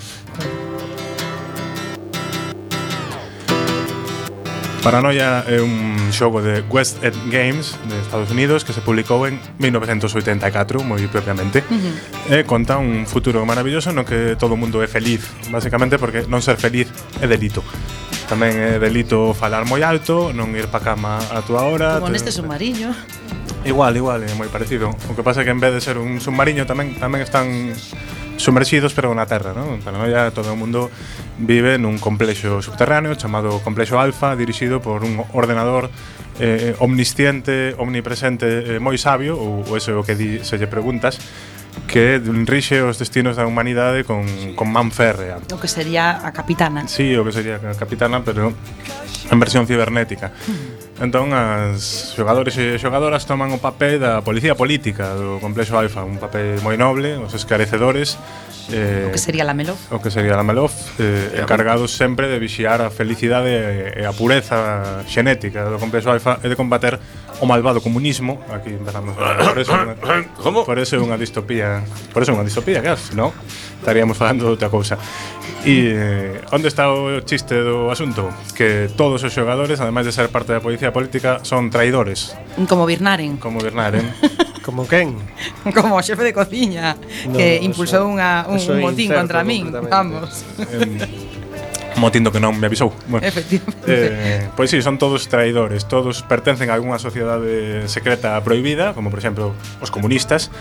Paranoia é un xogo de West End Games de Estados Unidos que se publicou en 1984, moi propiamente. Uh -huh. E conta un futuro maravilloso no que todo o mundo é feliz, basicamente porque non ser feliz é delito. Tamén é delito falar moi alto, non ir pa cama a túa hora. Como neste submarino. Igual, igual, é moi parecido. O que pasa é que en vez de ser un submarino tamén tamén están sumerxidos pero na Terra, non? En Paranoia todo o mundo vive nun complexo subterráneo chamado Complexo Alfa, dirixido por un ordenador eh, omnisciente, omnipresente, eh, moi sabio, ou, ou eso é o que di, se lle preguntas, que rixe os destinos da humanidade con, con Man Férrea. O que sería a Capitana. Sí, o que sería a Capitana, pero en versión cibernética. Hmm. Entón, as xogadores e xogadoras toman o papel da policía política do complexo Alfa, un papel moi noble, os escarecedores... Eh, o que sería la Melof. O que sería la Melof, eh, encargados sempre de vixiar a felicidade e a pureza xenética do complexo Alfa e de combater o malvado comunismo, aquí empezamos [coughs] por eso, Como? [coughs] Por eso é unha distopía, por eso é unha distopía, claro, no? Estaríamos falando de outra cousa. E eh, onde está o chiste do asunto? Que todos os xogadores, ademais de ser parte da policía política, son traidores. Como Birnaren. Como Birnaren. [laughs] Como quen? Como xefe de cociña no, que impulsou unha, un, un motín contra min, vamos motindo que non me avisou. Bueno, Efectivamente. Eh, pois si, sí, son todos traidores, todos pertencen a algunha sociedade secreta prohibida, como por exemplo os comunistas,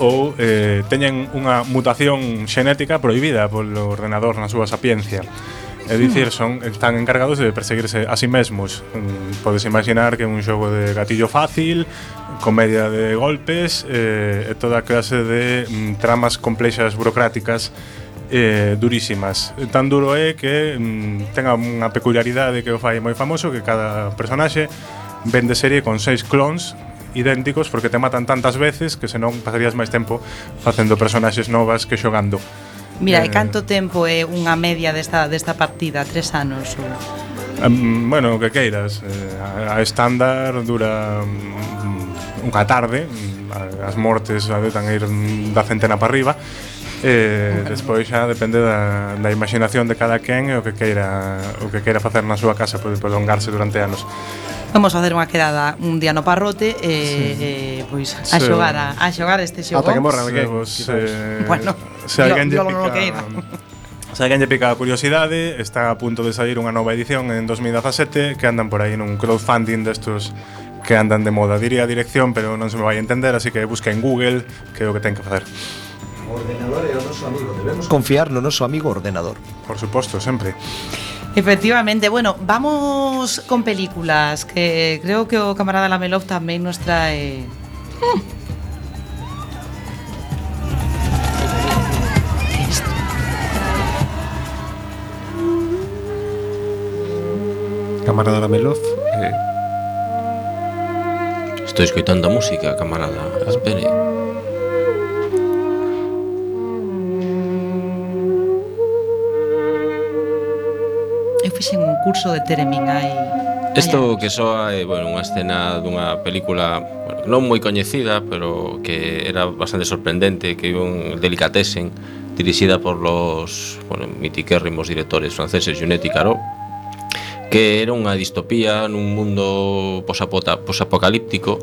ou eh, teñen unha mutación xenética prohibida polo ordenador na súa sapiencia. É dicir, son, están encargados de perseguirse a sí mesmos. Mm, podes imaginar que é un xogo de gatillo fácil, comedia de golpes eh, e toda clase de mm, tramas complexas burocráticas eh, durísimas. Tan duro é que mm, tenga unha peculiaridade que o fai moi famoso que cada personaxe vende serie con seis clones idénticos porque te matan tantas veces que senón pasarías máis tempo facendo personaxes novas que xogando. Mira, eh, e canto tempo é unha media desta, desta partida? Tres anos? Ou... Um, bueno, o que queiras. Eh, a, a estándar dura um, unha tarde, mm, as mortes adotan ir da centena para arriba, eh, despois xa depende da, da imaginación de cada quen e o que queira o que queira facer na súa casa pode prolongarse durante anos. Vamos a facer unha quedada un día no parrote e, sí. pois a sí. xogar a, a xogar este xogo. Ata que morra alguén. Sí, vos, eh, bueno, se alguén lle pica... Se alguén lle pica a curiosidade, está a punto de sair unha nova edición en 2017 que andan por aí nun crowdfunding destos que andan de moda. Diría a dirección, pero non se me vai entender, así que busca en Google que é o que ten que facer. Ordenador é o noso amigo, debemos amigo ordenador. Por suposto, sempre Efectivamente, bueno, vamos con películas que creo que o camarada Lamelov tamén nos trae Camarada Lamelov. Eh, Estou escoitando a música, camarada. Espere. eu fixen un curso de Teremín hai Isto que soa é bueno, unha escena dunha película bueno, non moi coñecida, pero que era bastante sorprendente, que é un delicatesen dirixida por los bueno, mitiquérrimos directores franceses Junet y Caro, que era unha distopía nun mundo posapocalíptico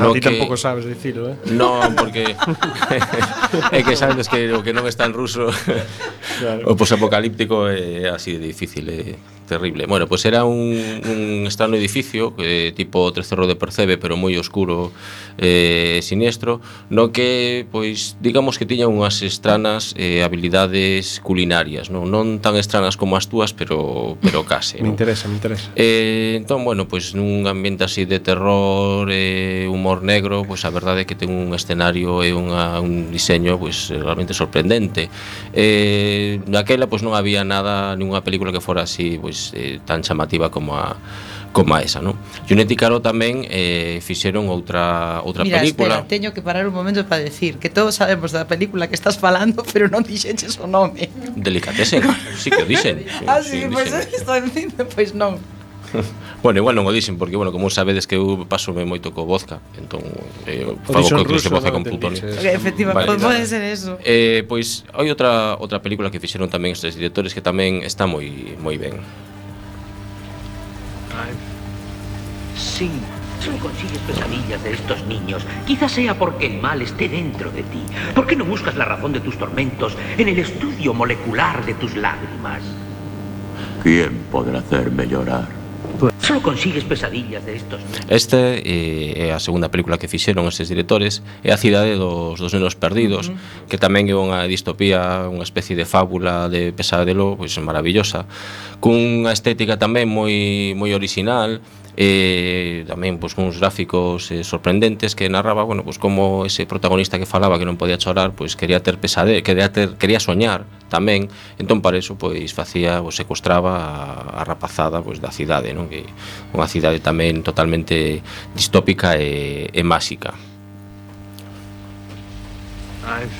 No ti que... tampouco sabes dicilo, eh? Non, porque [laughs] é que sabes que o que non está en ruso claro. o posapocalíptico eh, é así de difícil, é terrible. Bueno, pois pues era un, un estrano edificio eh, tipo Trecerro de Percebe, pero moi oscuro eh, siniestro, no que, pois, digamos que tiña unhas estranas eh, habilidades culinarias, non, non tan estranas como as túas, pero, pero case. me interesa, me interesa. Eh, entón, bueno, pois nun ambiente así de terror, eh, humor humor negro, pois a verdade é que ten un escenario e unha, un diseño pois realmente sorprendente. Eh, naquela pois non había nada, ninguna película que fora así pois eh, tan chamativa como a como a esa, non? Junetti Caro tamén eh, fixeron outra outra Mira, película. Mira, teño que parar un momento para decir que todos sabemos da película que estás falando, pero non dixenches o nome. Delicatessen, sí que o dixen. [laughs] Ah, sí, sí pois pues, pois non. [laughs] bueno, igual non o dixen porque bueno, como sabedes que eu paso me moito co vodka, entón eh, fago co que se vodka con plutonio. Efectivamente, vale, pode ser eso. Eh, pois hai outra outra película que fixeron tamén estes directores que tamén está moi moi ben. Sí, Solo consigues pesadillas de estos niños. Quizás sea porque el mal esté dentro de ti. ¿Por qué no buscas la razón de tus tormentos en el estudio molecular de tus lágrimas? ¿Quién podrá hacerme llorar? Pues. Solo consigues pesadillas de estos. Este eh, é a segunda película que fixeron estes directores é a cidade dos, dos nenos perdidos, uh -huh. que tamén é unha distopía, unha especie de fábula de pesadelo, pois pues, maravillosa, cunha estética tamén moi moi orixinal, eh, tamén pois, uns gráficos eh, sorprendentes que narraba bueno, pois, como ese protagonista que falaba que non podía chorar pois, quería ter pesade, quería, ter, quería soñar tamén. Entón para eso pois, facía pois, secuestraba a, a rapazada pois, da cidade non? Que, unha cidade tamén totalmente distópica e, e máxica. I've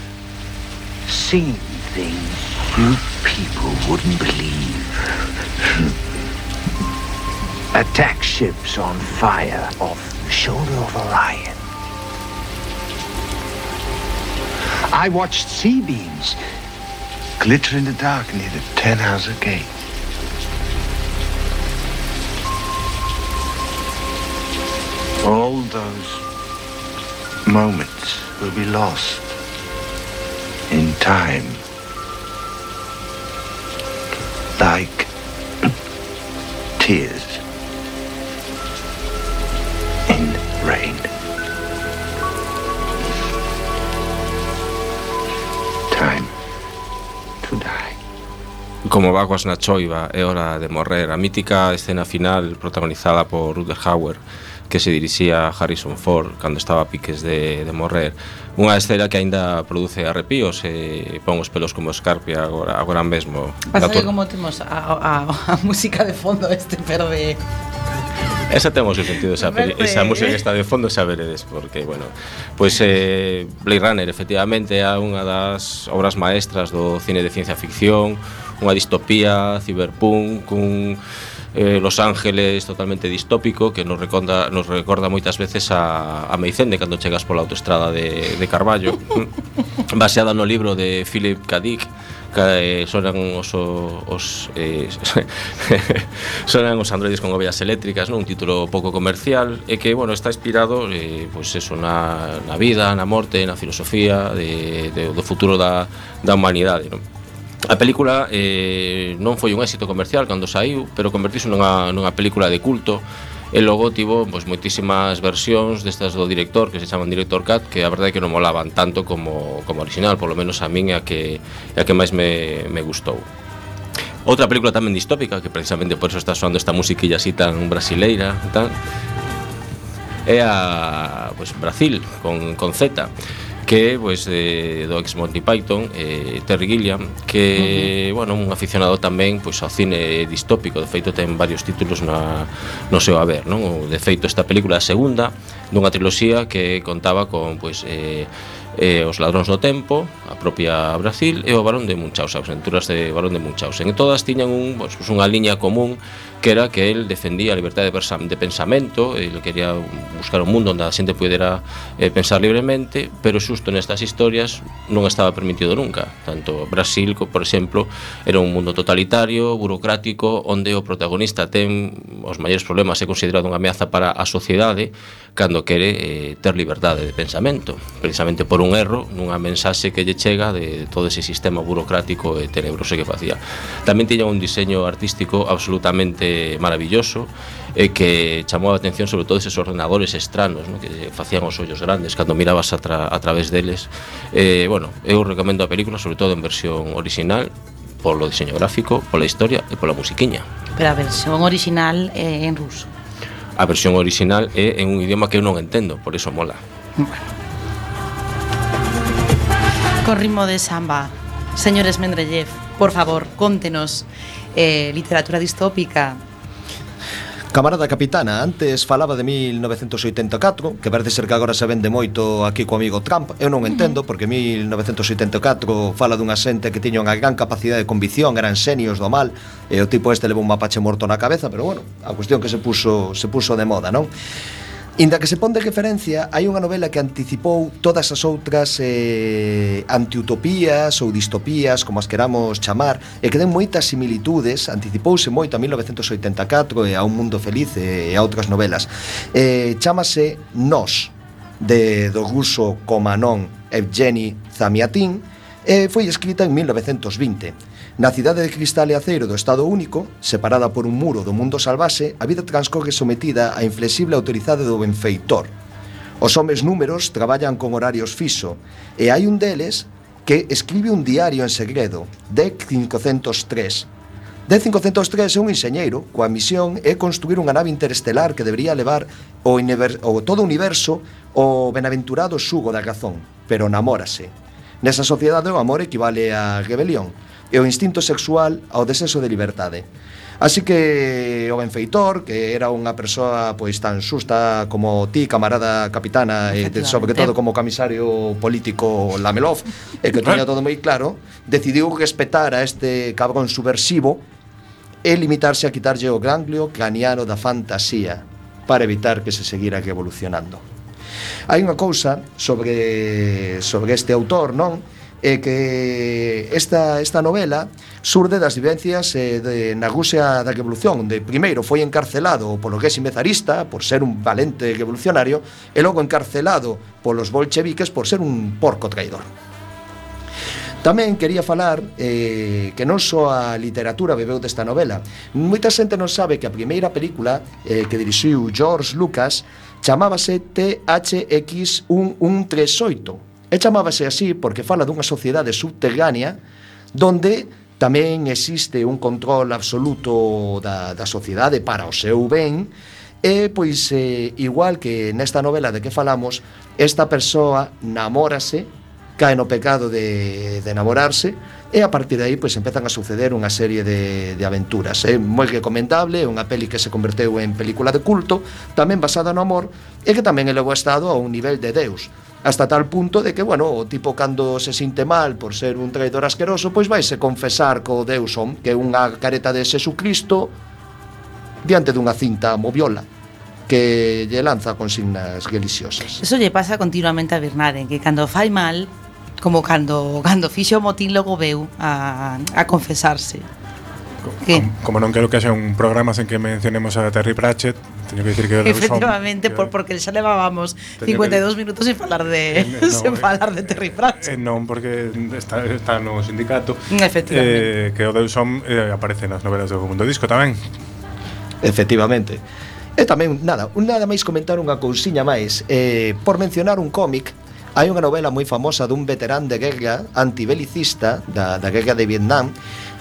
seen things you people wouldn't believe. Attack ships on fire off the shoulder of Orion. I watched sea beams glitter in the dark near the Ten Tannhauser Gate. All those moments will be lost in time. Like [clears throat] tears Como vaguas na choiva é hora de morrer, a mítica escena final protagonizada por Rutger Hauer que se dirixía a Harrison Ford cando estaba a piques de, de morrer. Unha escena que aínda produce arrepíos e pon os pelos como escarpia agora, agora mesmo. Pasa que como temos a, a, a música de fondo este perde. Esa temos o sentido, esa, peli, esa música que está de fondo xa veredes, porque, bueno, pois pues, eh, Blade Runner, efectivamente, é unha das obras maestras do cine de ciencia ficción, unha distopía, ciberpunk, cun eh, Los Ángeles totalmente distópico que nos recorda, nos recorda moitas veces a, a Meicende cando chegas pola autoestrada de, de Carballo [laughs] baseada no libro de Philip K. Dick que eh, sonan os, os eh, [laughs] sonan os androides con ovellas eléctricas, non? un título pouco comercial e que, bueno, está inspirado eh, pois eso, na, na vida, na morte, na filosofía de, de, do futuro da, da humanidade, non? A película eh, non foi un éxito comercial cando saiu, pero convertiuse nunha, nunha película de culto e logo tivo pois, moitísimas versións destas do director que se chaman Director Cat que a verdade é que non molaban tanto como, como original, polo menos a min é a que, é a que máis me, me gustou. Outra película tamén distópica que precisamente por eso está soando esta musiquilla así tan brasileira tan, é a pois, Brasil con, con Z que é pois, eh, do ex Monty Python, eh, Terry Gilliam, que, uh -huh. bueno, un aficionado tamén pois, ao cine distópico, de feito ten varios títulos na, no seu haber, non? De feito esta película é a segunda dunha triloxía que contaba con, pois, eh, eh, Os ladróns do tempo, a propia Brasil e o Barón de Munchausen, as aventuras de Barón de Munchausen. E todas tiñan un, pues, unha liña común que era que el defendía a liberdade de pensamento e lo quería buscar un mundo onde a xente pudera eh, pensar libremente, pero xusto nestas historias non estaba permitido nunca. Tanto Brasil, por exemplo, era un mundo totalitario, burocrático, onde o protagonista ten os maiores problemas é considerado unha ameaza para a sociedade cando quere eh, ter liberdade de pensamento, precisamente por por un erro nunha mensaxe que lle chega de todo ese sistema burocrático e tenebroso que facía. Tamén tiña un diseño artístico absolutamente maravilloso e que chamou a atención sobre todo esos ordenadores estranos no? que facían os ollos grandes cando mirabas a, tra a través deles. Eh, bueno, eu recomendo a película, sobre todo en versión original, polo diseño gráfico, pola historia e pola musiquiña. Pero a versión original é en ruso. A versión original é en un idioma que eu non entendo, por iso mola. Bueno con ritmo de samba. Señores Mendeleev, por favor, contenos eh, literatura distópica, Camarada Capitana, antes falaba de 1984, que parece ser que agora se vende moito aquí co amigo Trump. Eu non entendo, porque 1984 fala dunha xente que tiña unha gran capacidade de convicción, eran xenios do mal, e o tipo este levou un mapache morto na cabeza, pero bueno, a cuestión que se puso, se puso de moda, non? Inda que se pon de referencia, hai unha novela que anticipou todas as outras eh, antiutopías ou distopías, como as queramos chamar, e que den moitas similitudes, anticipouse moito a 1984 e a Un mundo feliz e a outras novelas. Eh, chamase Nos, de do ruso Komanon Evgeny Zamiatin, e foi escrita en 1920 Na cidade de cristal e aceiro do Estado Único, separada por un muro do mundo salvase, a vida transcorre sometida á inflexible autoridade do benfeitor. Os homes números traballan con horarios fixo, e hai un deles que escribe un diario en segredo, DEC 503, DEC 503 é un enxeñeiro coa misión é construir unha nave interestelar que debería levar o, o todo o universo o benaventurado xugo da razón, pero namórase. Nesa sociedade o amor equivale a rebelión, e o instinto sexual ao desexo de liberdade. Así que o benfeitor, que era unha persoa pois tan xusta como ti, camarada capitana, e de, sobre todo como camisario político Lamelov, e que tiña todo moi claro, decidiu respetar a este cabrón subversivo e limitarse a quitarlle o ganglio craniano da fantasía para evitar que se seguira evolucionando. Hai unha cousa sobre sobre este autor, non? e que esta, esta novela surde das vivencias eh, de, na Rusia da Revolución, onde primeiro foi encarcelado polo résime zarista por ser un valente revolucionario e logo encarcelado polos bolcheviques por ser un porco traidor. Tamén quería falar eh, que non só a literatura bebeu desta novela. Moita xente non sabe que a primeira película eh, que dirixiu George Lucas chamábase THX1138, E chamábase así porque fala dunha sociedade subterránea donde tamén existe un control absoluto da, da sociedade para o seu ben e pois eh, igual que nesta novela de que falamos esta persoa namórase cae no pecado de, de enamorarse e a partir de aí pois empezan a suceder unha serie de, de aventuras. É moi recomendable, é unha peli que se converteu en película de culto tamén basada no amor e que tamén elevou estado a un nivel de Deus hasta tal punto de que, bueno, o tipo cando se sinte mal por ser un traidor asqueroso, pois vaise confesar co Deusom, que é unha careta de Xesucristo diante dunha cinta moviola que lle lanza consignas religiosas. Eso lle pasa continuamente a Bernarden, que cando fai mal, como cando, cando fixo o motín logo veu a, a confesarse. Que? Como non quero que haxa un programa sen que mencionemos a Terry Pratchett, teño que dicir que Efectivamente, por, porque xa levábamos 52 que, minutos sen falar de eh, no, [laughs] sen eh, falar de Terry eh, Pratchett. Eh, non, porque está, está no sindicato. Efectivamente. Eh, que o Deus Home eh, aparece nas novelas do Mundo Disco tamén. Efectivamente. E tamén, nada, nada máis comentar unha cousiña máis. Eh, por mencionar un cómic Hai unha novela moi famosa dun veterán de guerra antibelicista da, da guerra de Vietnam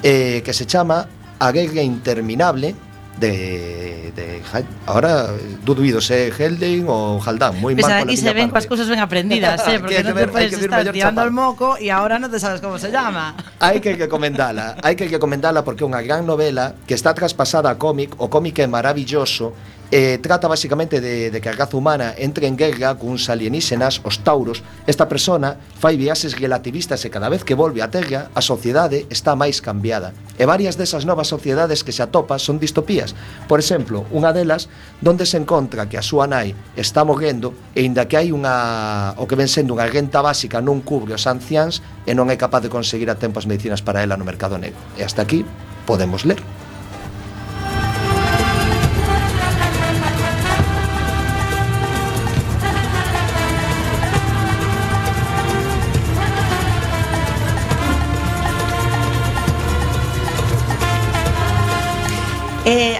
eh, que se chama A Guerra Interminable, de, de ahora dudo se Helding ou Haldán, moi pues mal aquí se ven coas cousas ben aprendidas, eh, [laughs] porque non ver, te podes estar tirando al moco e agora non te sabes como se llama. [laughs] Hai que recomendala, hai que recomendala porque é unha gran novela que está traspasada a cómic, o cómic é maravilloso eh, trata basicamente de, de que a raza humana entre en guerra cuns alienígenas, os tauros. Esta persona fai viaxes relativistas e cada vez que volve á Terra, a sociedade está máis cambiada. E varias desas novas sociedades que se atopa son distopías. Por exemplo, unha delas donde se encontra que a súa nai está morrendo e inda que hai unha o que ven sendo unha renta básica non cubre os ancians e non é capaz de conseguir a tempo as medicinas para ela no mercado negro. E hasta aquí podemos ler.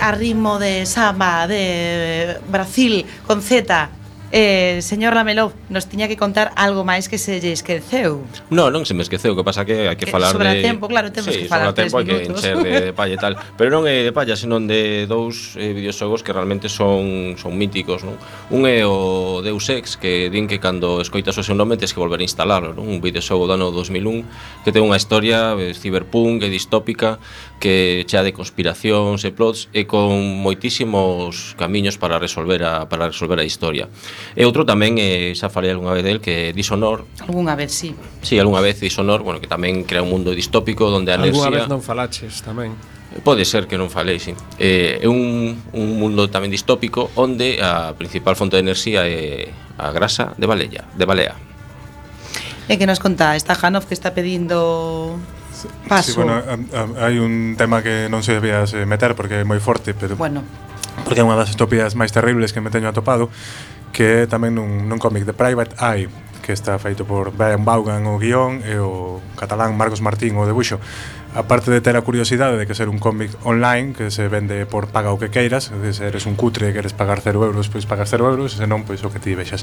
a ritmo de samba de Brasil con Z Eh, señor Lamelov, nos tiña que contar algo máis que se lle esqueceu. No, non se me esqueceu, que pasa que hai que, eh, falar sobre de... tempo, claro, temos sí, que falar tempo hai que encher de, [laughs] de palla e tal. Pero non é de palla, senón de dous eh, videoxogos que realmente son son míticos, non? Un é o Deus Ex, que din que cando escoitas o seu nome tes que volver a instalarlo, non? Un videoxogo do ano 2001 que ten unha historia eh, ciberpunk e distópica que chea de conspiracións e plots e con moitísimos camiños para resolver a, para resolver a historia. E outro tamén, eh, xa falei algunha vez del, que Dishonor... Algunha vez, sí. Sí, algunha vez Dishonor, bueno, que tamén crea un mundo distópico onde a enerxía... Algunha vez non falaches tamén. Pode ser que non falei, sí. Eh, é un, un mundo tamén distópico onde a principal fonte de enerxía é a grasa de baleia, de balea. E que nos conta, esta Hanov que está pedindo Paso. Sí, bueno, hai un tema que non se debía eh, meter porque é moi forte, pero Bueno. Porque é unha das estopías máis terribles que me teño atopado, que é tamén nun, nun cómic de Private Eye, que está feito por Brian Vaughan o guión e o catalán Marcos Martín o debuxo. Aparte de ter a curiosidade de que ser un cómic online que se vende por paga o que queiras, de se eres un cutre e queres pagar 0 euros, pois pagas 0 euros, e senón pois o que ti vexas.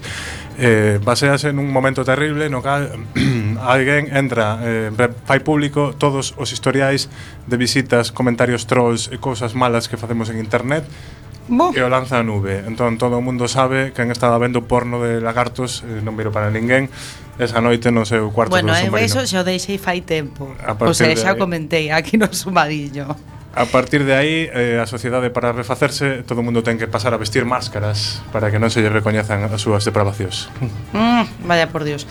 Eh, basease nun momento terrible no cal [clears throat] alguén entra, eh, fai público todos os historiais de visitas, comentarios trolls e cousas malas que facemos en internet Bo. e o lanza a nube. Entón todo o mundo sabe que han estado vendo porno de lagartos, eh, non miro para ninguén, esa noite no seu cuarto bueno, do eh, submarino. Bueno, eso xa o deixei fai tempo. O sea, xa aí... comentei aquí no sumadillo. A partir de aí, eh, a sociedade para refacerse, todo o mundo ten que pasar a vestir máscaras para que non se lle recoñezan as súas depravacións. Mm, vaya por Dios.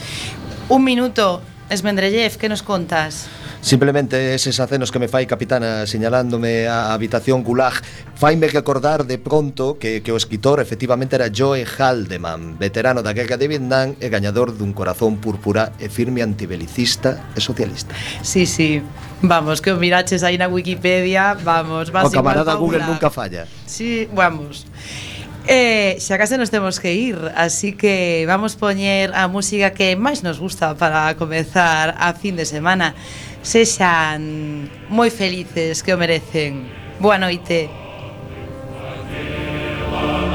Un minuto, Esmendrellev, que nos contas? Simplemente eses acenos que me fai capitana señalándome a habitación gulag. Faime que acordar de pronto que, que o escritor efectivamente era Joe Haldeman veterano da guerra de Vietnam e gañador dun corazón púrpura e firme antibelicista e socialista. Sí, sí, vamos, que o miraches aí na Wikipedia vamos, vas O camarada Google nunca falla. Sí, vamos. Eh, xa case nos temos que ir, así que vamos poñer a música que máis nos gusta para comezar a fin de semana. Sexan moi felices que o merecen. Boa noite. Boa noite.